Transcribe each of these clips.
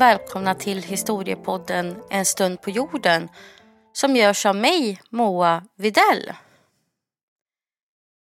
och välkomna till historiepodden En stund på jorden som görs av mig, Moa Videll.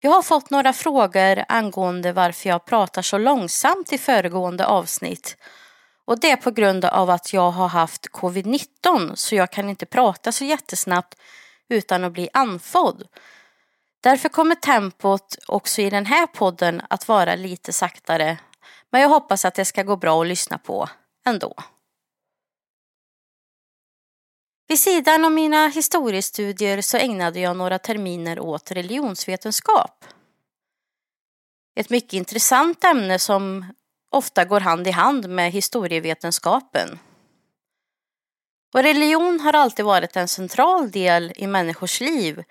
Jag har fått några frågor angående varför jag pratar så långsamt i föregående avsnitt. Och det är på grund av att jag har haft covid-19 så jag kan inte prata så jättesnabbt utan att bli andfådd. Därför kommer tempot också i den här podden att vara lite saktare. Men jag hoppas att det ska gå bra att lyssna på ändå. Vid sidan av mina historiestudier så ägnade jag några terminer åt religionsvetenskap. Ett mycket intressant ämne som ofta går hand i hand med historievetenskapen. Och religion har alltid varit en central del i människors liv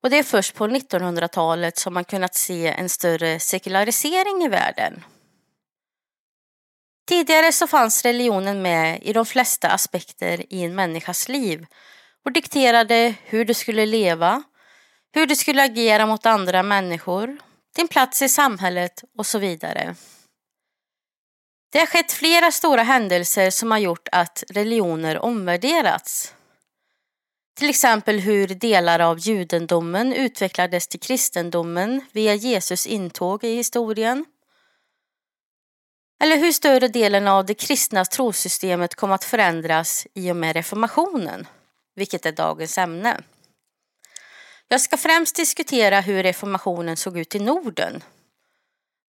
och det är först på 1900-talet som man kunnat se en större sekularisering i världen. Tidigare så fanns religionen med i de flesta aspekter i en människas liv och dikterade hur du skulle leva, hur du skulle agera mot andra människor, din plats i samhället och så vidare. Det har skett flera stora händelser som har gjort att religioner omvärderats. Till exempel hur delar av judendomen utvecklades till kristendomen via Jesus intåg i historien. Eller hur större delen av det kristna trosystemet kom att förändras i och med reformationen, vilket är dagens ämne. Jag ska främst diskutera hur reformationen såg ut i Norden.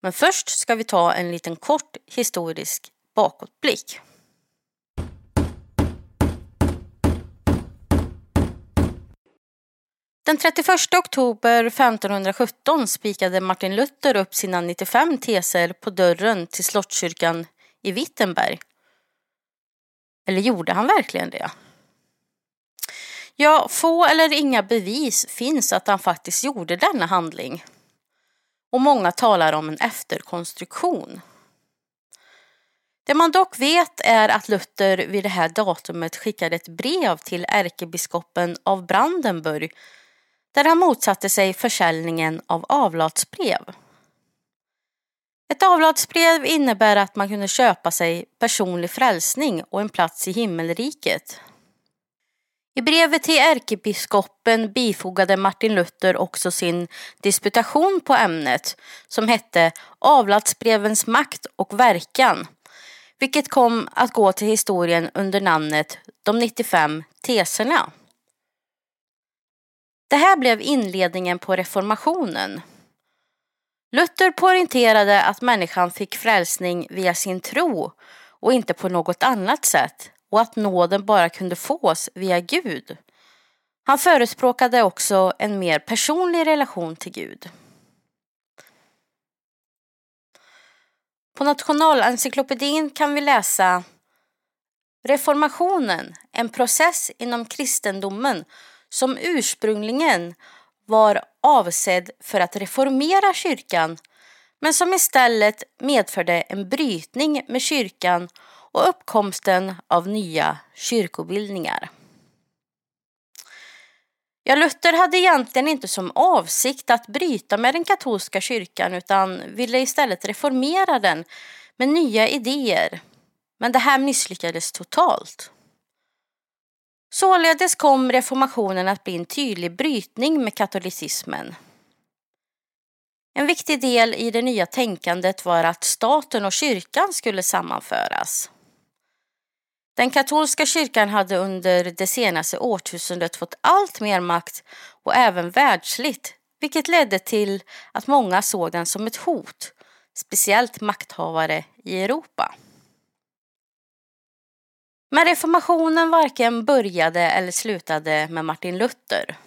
Men först ska vi ta en liten kort historisk bakåtblick. Den 31 oktober 1517 spikade Martin Luther upp sina 95 teser på dörren till Slottskyrkan i Wittenberg. Eller gjorde han verkligen det? Ja, få eller inga bevis finns att han faktiskt gjorde denna handling. Och många talar om en efterkonstruktion. Det man dock vet är att Luther vid det här datumet skickade ett brev till ärkebiskopen av Brandenburg där han motsatte sig försäljningen av avlatsbrev. Ett avlatsbrev innebär att man kunde köpa sig personlig frälsning och en plats i himmelriket. I brevet till ärkebiskopen bifogade Martin Luther också sin disputation på ämnet som hette Avlatsbrevens makt och verkan, vilket kom att gå till historien under namnet De 95 teserna. Det här blev inledningen på reformationen. Luther poängterade att människan fick frälsning via sin tro och inte på något annat sätt och att nåden bara kunde fås via Gud. Han förespråkade också en mer personlig relation till Gud. På Nationalencyklopedin kan vi läsa Reformationen, en process inom kristendomen som ursprungligen var avsedd för att reformera kyrkan men som istället medförde en brytning med kyrkan och uppkomsten av nya kyrkobildningar. Ja, Luther hade egentligen inte som avsikt att bryta med den katolska kyrkan utan ville istället reformera den med nya idéer. Men det här misslyckades totalt. Således kom reformationen att bli en tydlig brytning med katolicismen. En viktig del i det nya tänkandet var att staten och kyrkan skulle sammanföras. Den katolska kyrkan hade under det senaste årtusendet fått allt mer makt och även världsligt, vilket ledde till att många såg den som ett hot, speciellt makthavare i Europa. Men reformationen varken började eller slutade med Martin Luther.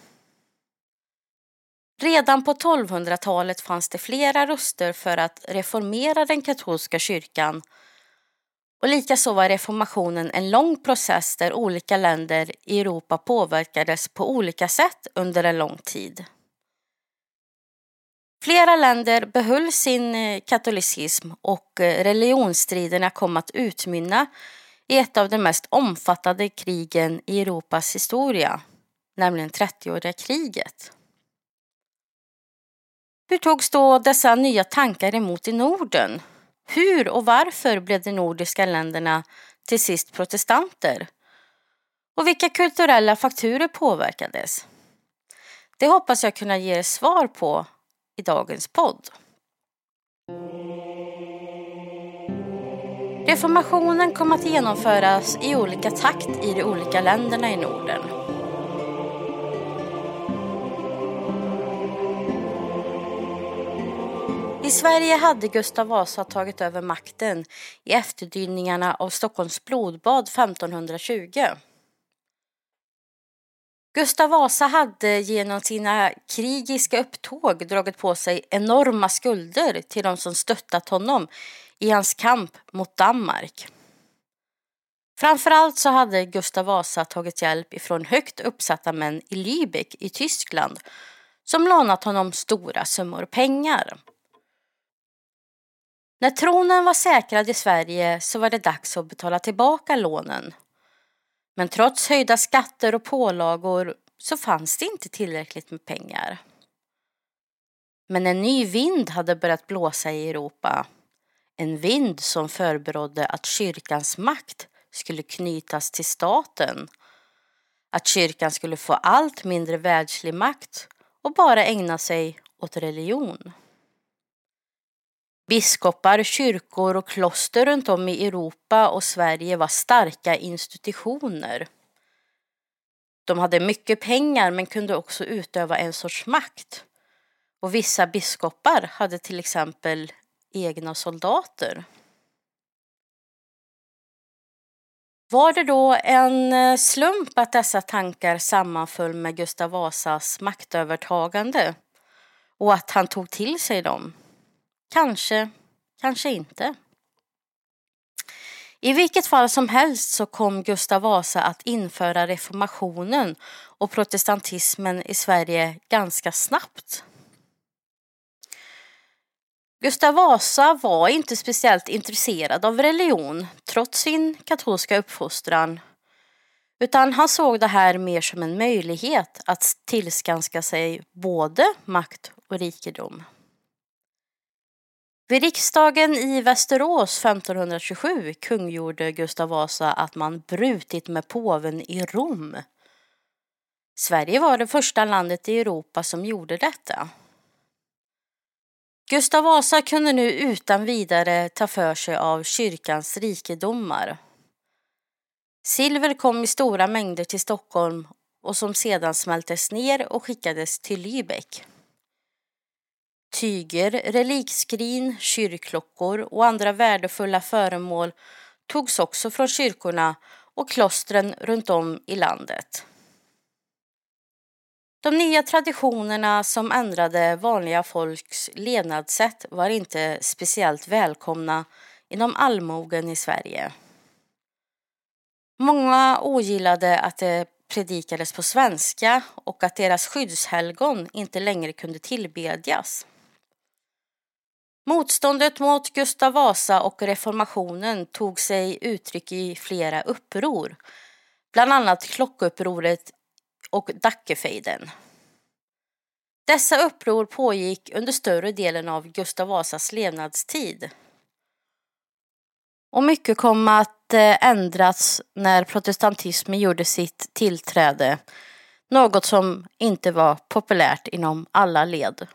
Redan på 1200-talet fanns det flera röster för att reformera den katolska kyrkan och likaså var reformationen en lång process där olika länder i Europa påverkades på olika sätt under en lång tid. Flera länder behöll sin eh, katolicism och eh, religionsstriderna kom att utmynna i ett av de mest omfattande krigen i Europas historia, nämligen 30-åriga kriget. Hur togs då dessa nya tankar emot i Norden? Hur och varför blev de nordiska länderna till sist protestanter? Och vilka kulturella faktorer påverkades? Det hoppas jag kunna ge er svar på i dagens podd. Reformationen kom att genomföras i olika takt i de olika länderna i Norden. I Sverige hade Gustav Vasa tagit över makten i efterdyningarna av Stockholms blodbad 1520. Gustav Vasa hade genom sina krigiska upptåg dragit på sig enorma skulder till de som stöttat honom i hans kamp mot Danmark. Framförallt så hade Gustav Vasa tagit hjälp ifrån högt uppsatta män i Lübeck i Tyskland som lånat honom stora summor pengar. När tronen var säkrad i Sverige så var det dags att betala tillbaka lånen. Men trots höjda skatter och pålagor så fanns det inte tillräckligt med pengar. Men en ny vind hade börjat blåsa i Europa. En vind som förberodde att kyrkans makt skulle knytas till staten. Att kyrkan skulle få allt mindre världslig makt och bara ägna sig åt religion. Biskopar, kyrkor och kloster runt om i Europa och Sverige var starka institutioner. De hade mycket pengar men kunde också utöva en sorts makt. Och vissa biskopar hade till exempel egna soldater. Var det då en eh, slump att dessa tankar sammanföll med Gustav Vasas maktövertagande och att han tog till sig dem? Kanske, kanske inte. I vilket fall som helst så kom Gustav Vasa att införa reformationen och protestantismen i Sverige ganska snabbt. Gustav Vasa var inte speciellt intresserad av religion trots sin katolska uppfostran. Utan han såg det här mer som en möjlighet att tillskanska sig både makt och rikedom. Vid riksdagen i Västerås 1527 kungjorde Gustav Vasa att man brutit med påven i Rom. Sverige var det första landet i Europa som gjorde detta. Gustav Vasa kunde nu utan vidare ta för sig av kyrkans rikedomar. Silver kom i stora mängder till Stockholm och som sedan smältes ner och skickades till Lübeck. Tyger, relikskrin, kyrkklockor och andra värdefulla föremål togs också från kyrkorna och klostren runt om i landet. De nya traditionerna som ändrade vanliga folks levnadssätt var inte speciellt välkomna inom allmogen i Sverige. Många ogillade att det predikades på svenska och att deras skyddshelgon inte längre kunde tillbedjas. Motståndet mot Gustav Vasa och reformationen tog sig uttryck i flera uppror, bland annat klockupproret och Dackefejden. Dessa uppror pågick under större delen av Gustav Vasas levnadstid. Och mycket kom att eh, ändras när protestantismen gjorde sitt tillträde, något som inte var populärt inom alla led.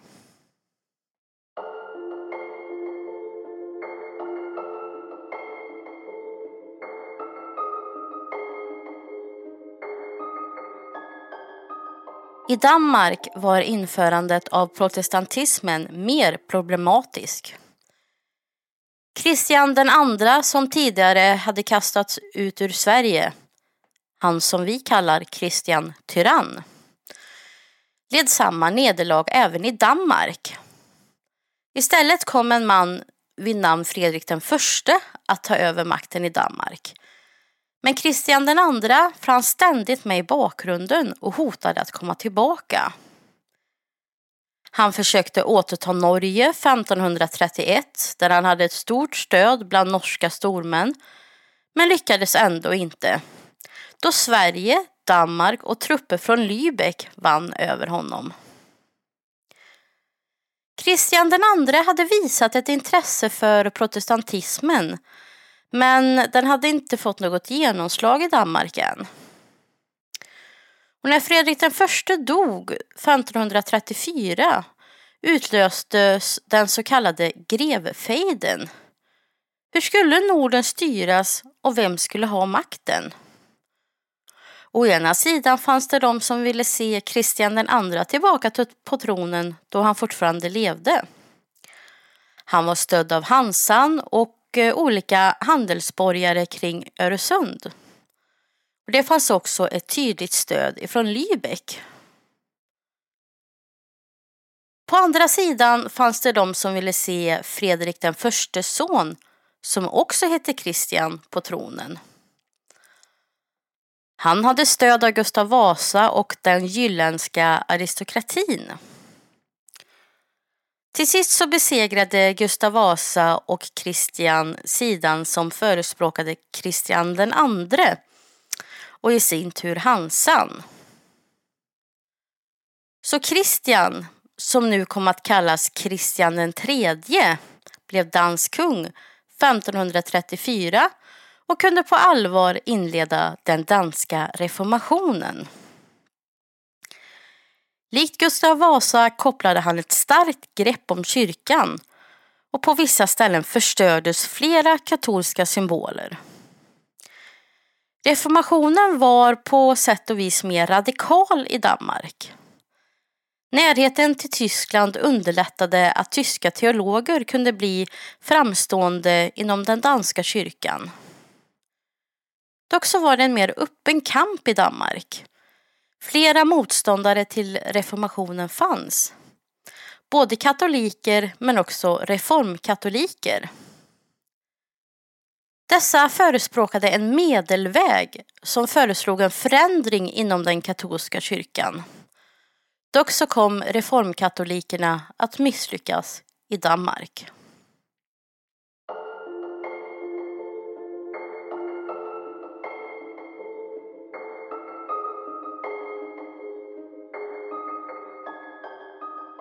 I Danmark var införandet av protestantismen mer problematisk. Kristian den andra som tidigare hade kastats ut ur Sverige, han som vi kallar Kristian Tyrann, led samma nederlag även i Danmark. Istället kom en man vid namn Fredrik den förste att ta över makten i Danmark men Kristian den andra fanns ständigt med i bakgrunden och hotade att komma tillbaka. Han försökte återta Norge 1531 där han hade ett stort stöd bland norska stormän men lyckades ändå inte. Då Sverige, Danmark och trupper från Lübeck vann över honom. Kristian II hade visat ett intresse för protestantismen men den hade inte fått något genomslag i Danmark än. Och när Fredrik den förste dog 1534 utlöstes den så kallade grevfejden. Hur skulle Norden styras och vem skulle ha makten? Å ena sidan fanns det de som ville se Kristian den andra tillbaka på tronen då han fortfarande levde. Han var stödd av Hansan och och eh, olika handelsborgare kring Öresund. Det fanns också ett tydligt stöd ifrån Lübeck. På andra sidan fanns det de som ville se Fredrik den förste son, som också hette Kristian, på tronen. Han hade stöd av Gustav Vasa och den jylländska aristokratin. Till sist så besegrade Gustav Vasa och Kristian sidan som förespråkade Kristian den andre och i sin tur Hansan. Så Kristian, som nu kom att kallas Kristian den tredje, blev dansk kung 1534 och kunde på allvar inleda den danska reformationen. Likt Gustav Vasa kopplade han ett starkt grepp om kyrkan och på vissa ställen förstördes flera katolska symboler. Reformationen var på sätt och vis mer radikal i Danmark. Närheten till Tyskland underlättade att tyska teologer kunde bli framstående inom den danska kyrkan. Dock så var det en mer öppen kamp i Danmark. Flera motståndare till reformationen fanns. Både katoliker men också reformkatoliker. Dessa förespråkade en medelväg som föreslog en förändring inom den katolska kyrkan. Dock så kom reformkatolikerna att misslyckas i Danmark.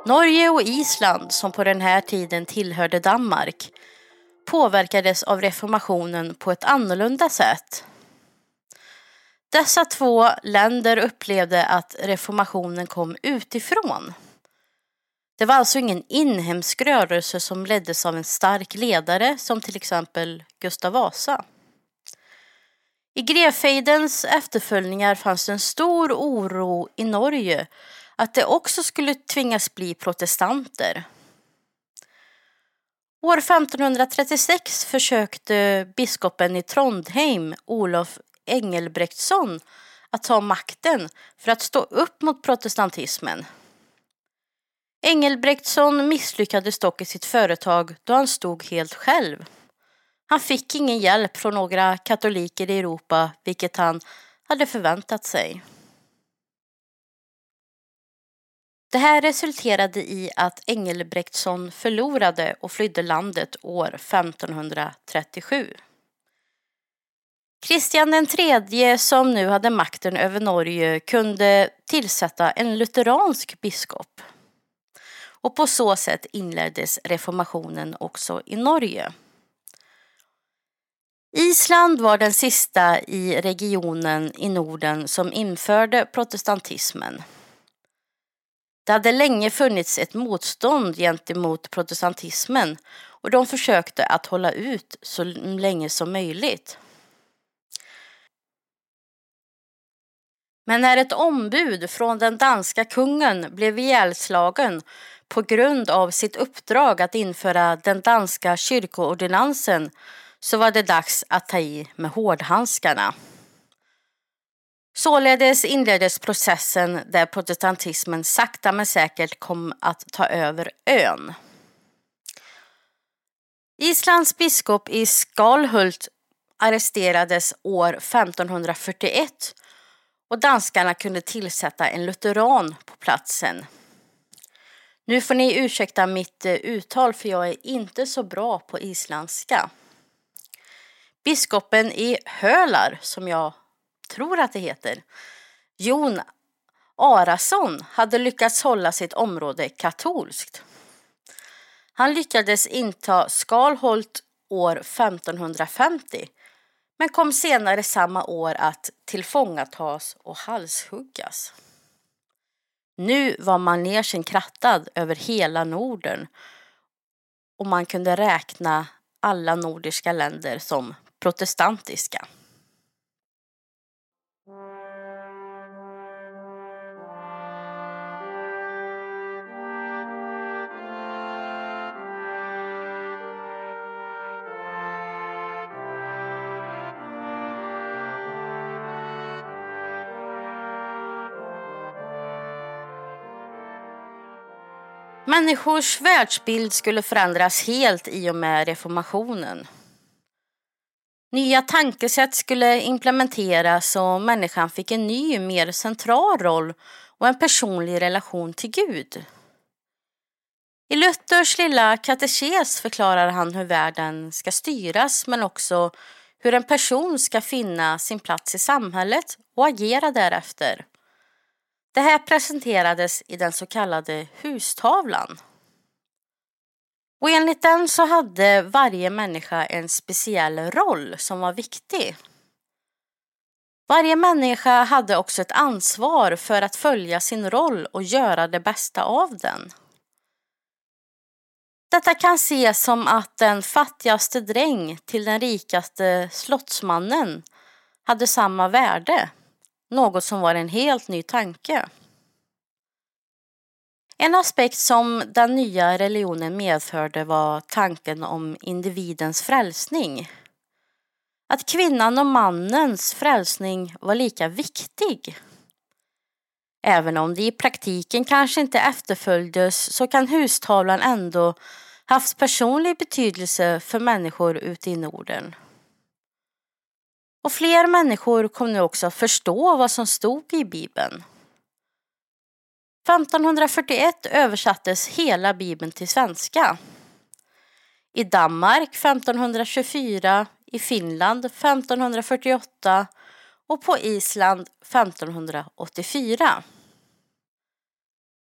Norge och Island, som på den här tiden tillhörde Danmark, påverkades av reformationen på ett annorlunda sätt. Dessa två länder upplevde att reformationen kom utifrån. Det var alltså ingen inhemsk rörelse som leddes av en stark ledare som till exempel Gustav Vasa. I grevfejdens efterföljningar fanns en stor oro i Norge att det också skulle tvingas bli protestanter. År 1536 försökte biskopen i Trondheim, Olof Engelbrektsson, att ta makten för att stå upp mot protestantismen. Engelbrektsson misslyckades dock i sitt företag då han stod helt själv. Han fick ingen hjälp från några katoliker i Europa, vilket han hade förväntat sig. Det här resulterade i att Engelbrektsson förlorade och flydde landet år 1537. Kristian III som nu hade makten över Norge, kunde tillsätta en lutheransk biskop. Och på så sätt inleddes reformationen också i Norge. Island var den sista i regionen i Norden som införde protestantismen. Det hade länge funnits ett motstånd gentemot protestantismen och de försökte att hålla ut så länge som möjligt. Men när ett ombud från den danska kungen blev ihjälslagen på grund av sitt uppdrag att införa den danska kyrkoordinansen så var det dags att ta i med hårdhandskarna. Således inleddes processen där protestantismen sakta men säkert kom att ta över ön. Islands biskop i Skalhult arresterades år 1541 och danskarna kunde tillsätta en lutheran på platsen. Nu får ni ursäkta mitt eh, uttal för jag är inte så bra på isländska. Biskopen i Hölar, som jag tror att det heter, Jon Arason hade lyckats hålla sitt område katolskt. Han lyckades inta Skalholt år 1550 men kom senare samma år att tillfångatas och halshuggas. Nu var manegen krattad över hela Norden och man kunde räkna alla nordiska länder som protestantiska. Människors världsbild skulle förändras helt i och med reformationen. Nya tankesätt skulle implementeras och människan fick en ny, mer central roll och en personlig relation till Gud. I Luthers lilla katekes förklarar han hur världen ska styras men också hur en person ska finna sin plats i samhället och agera därefter. Det här presenterades i den så kallade hustavlan. Och enligt den så hade varje människa en speciell roll som var viktig. Varje människa hade också ett ansvar för att följa sin roll och göra det bästa av den. Detta kan ses som att den fattigaste dräng till den rikaste slottsmannen hade samma värde något som var en helt ny tanke. En aspekt som den nya religionen medförde var tanken om individens frälsning. Att kvinnan och mannens frälsning var lika viktig. Även om det i praktiken kanske inte efterföljdes så kan hustavlan ändå haft personlig betydelse för människor ute i Norden. Och fler människor kom nu också att förstå vad som stod i Bibeln. 1541 översattes hela Bibeln till svenska. I Danmark 1524, i Finland 1548 och på Island 1584.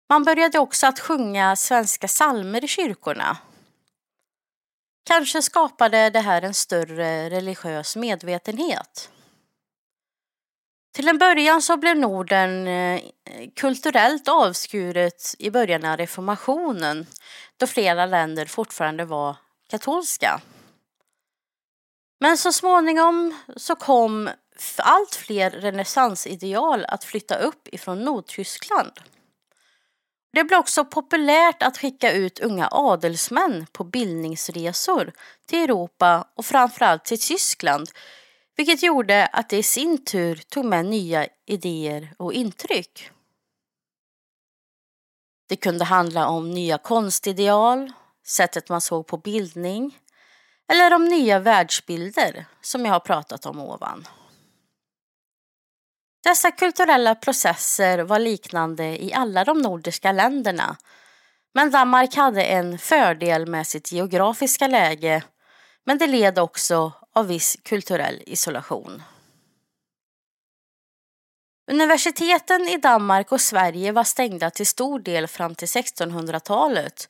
Man började också att sjunga svenska psalmer i kyrkorna Kanske skapade det här en större religiös medvetenhet. Till en början så blev Norden eh, kulturellt avskuret i början av reformationen då flera länder fortfarande var katolska. Men så småningom så kom allt fler renässansideal att flytta upp ifrån Nordtyskland. Det blev också populärt att skicka ut unga adelsmän på bildningsresor till Europa och framförallt till Tyskland vilket gjorde att det i sin tur tog med nya idéer och intryck. Det kunde handla om nya konstideal, sättet man såg på bildning eller om nya världsbilder som jag har pratat om ovan. Dessa kulturella processer var liknande i alla de nordiska länderna. Men Danmark hade en fördel med sitt geografiska läge men det led också av viss kulturell isolation. Universiteten i Danmark och Sverige var stängda till stor del fram till 1600-talet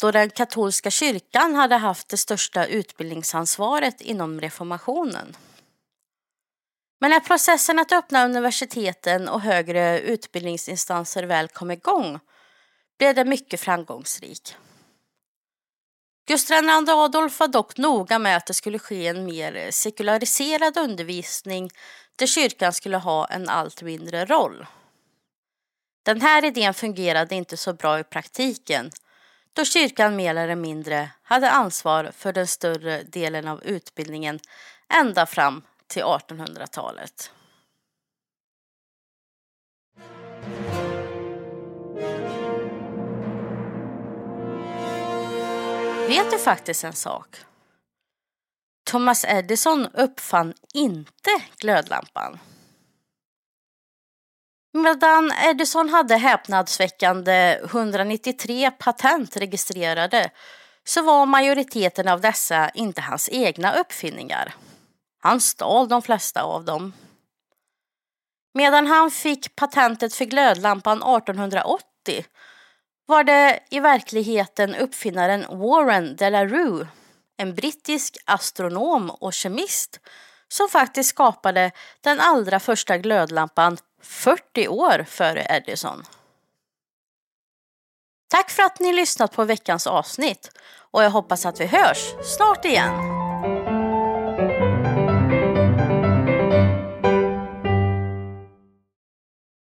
då den katolska kyrkan hade haft det största utbildningsansvaret inom reformationen. Men när processen att öppna universiteten och högre utbildningsinstanser väl kom igång blev det mycket framgångsrik. Gustav II Adolf var dock noga med att det skulle ske en mer sekulariserad undervisning där kyrkan skulle ha en allt mindre roll. Den här idén fungerade inte så bra i praktiken då kyrkan mer eller mindre hade ansvar för den större delen av utbildningen ända fram till 1800-talet. Vet du faktiskt en sak? Thomas Edison uppfann inte glödlampan. Medan Edison hade häpnadsväckande 193 patent registrerade så var majoriteten av dessa inte hans egna uppfinningar. Han stal de flesta av dem. Medan han fick patentet för glödlampan 1880 var det i verkligheten uppfinnaren Warren de la Rue, en brittisk astronom och kemist som faktiskt skapade den allra första glödlampan 40 år före Edison. Tack för att ni lyssnat på veckans avsnitt och jag hoppas att vi hörs snart igen.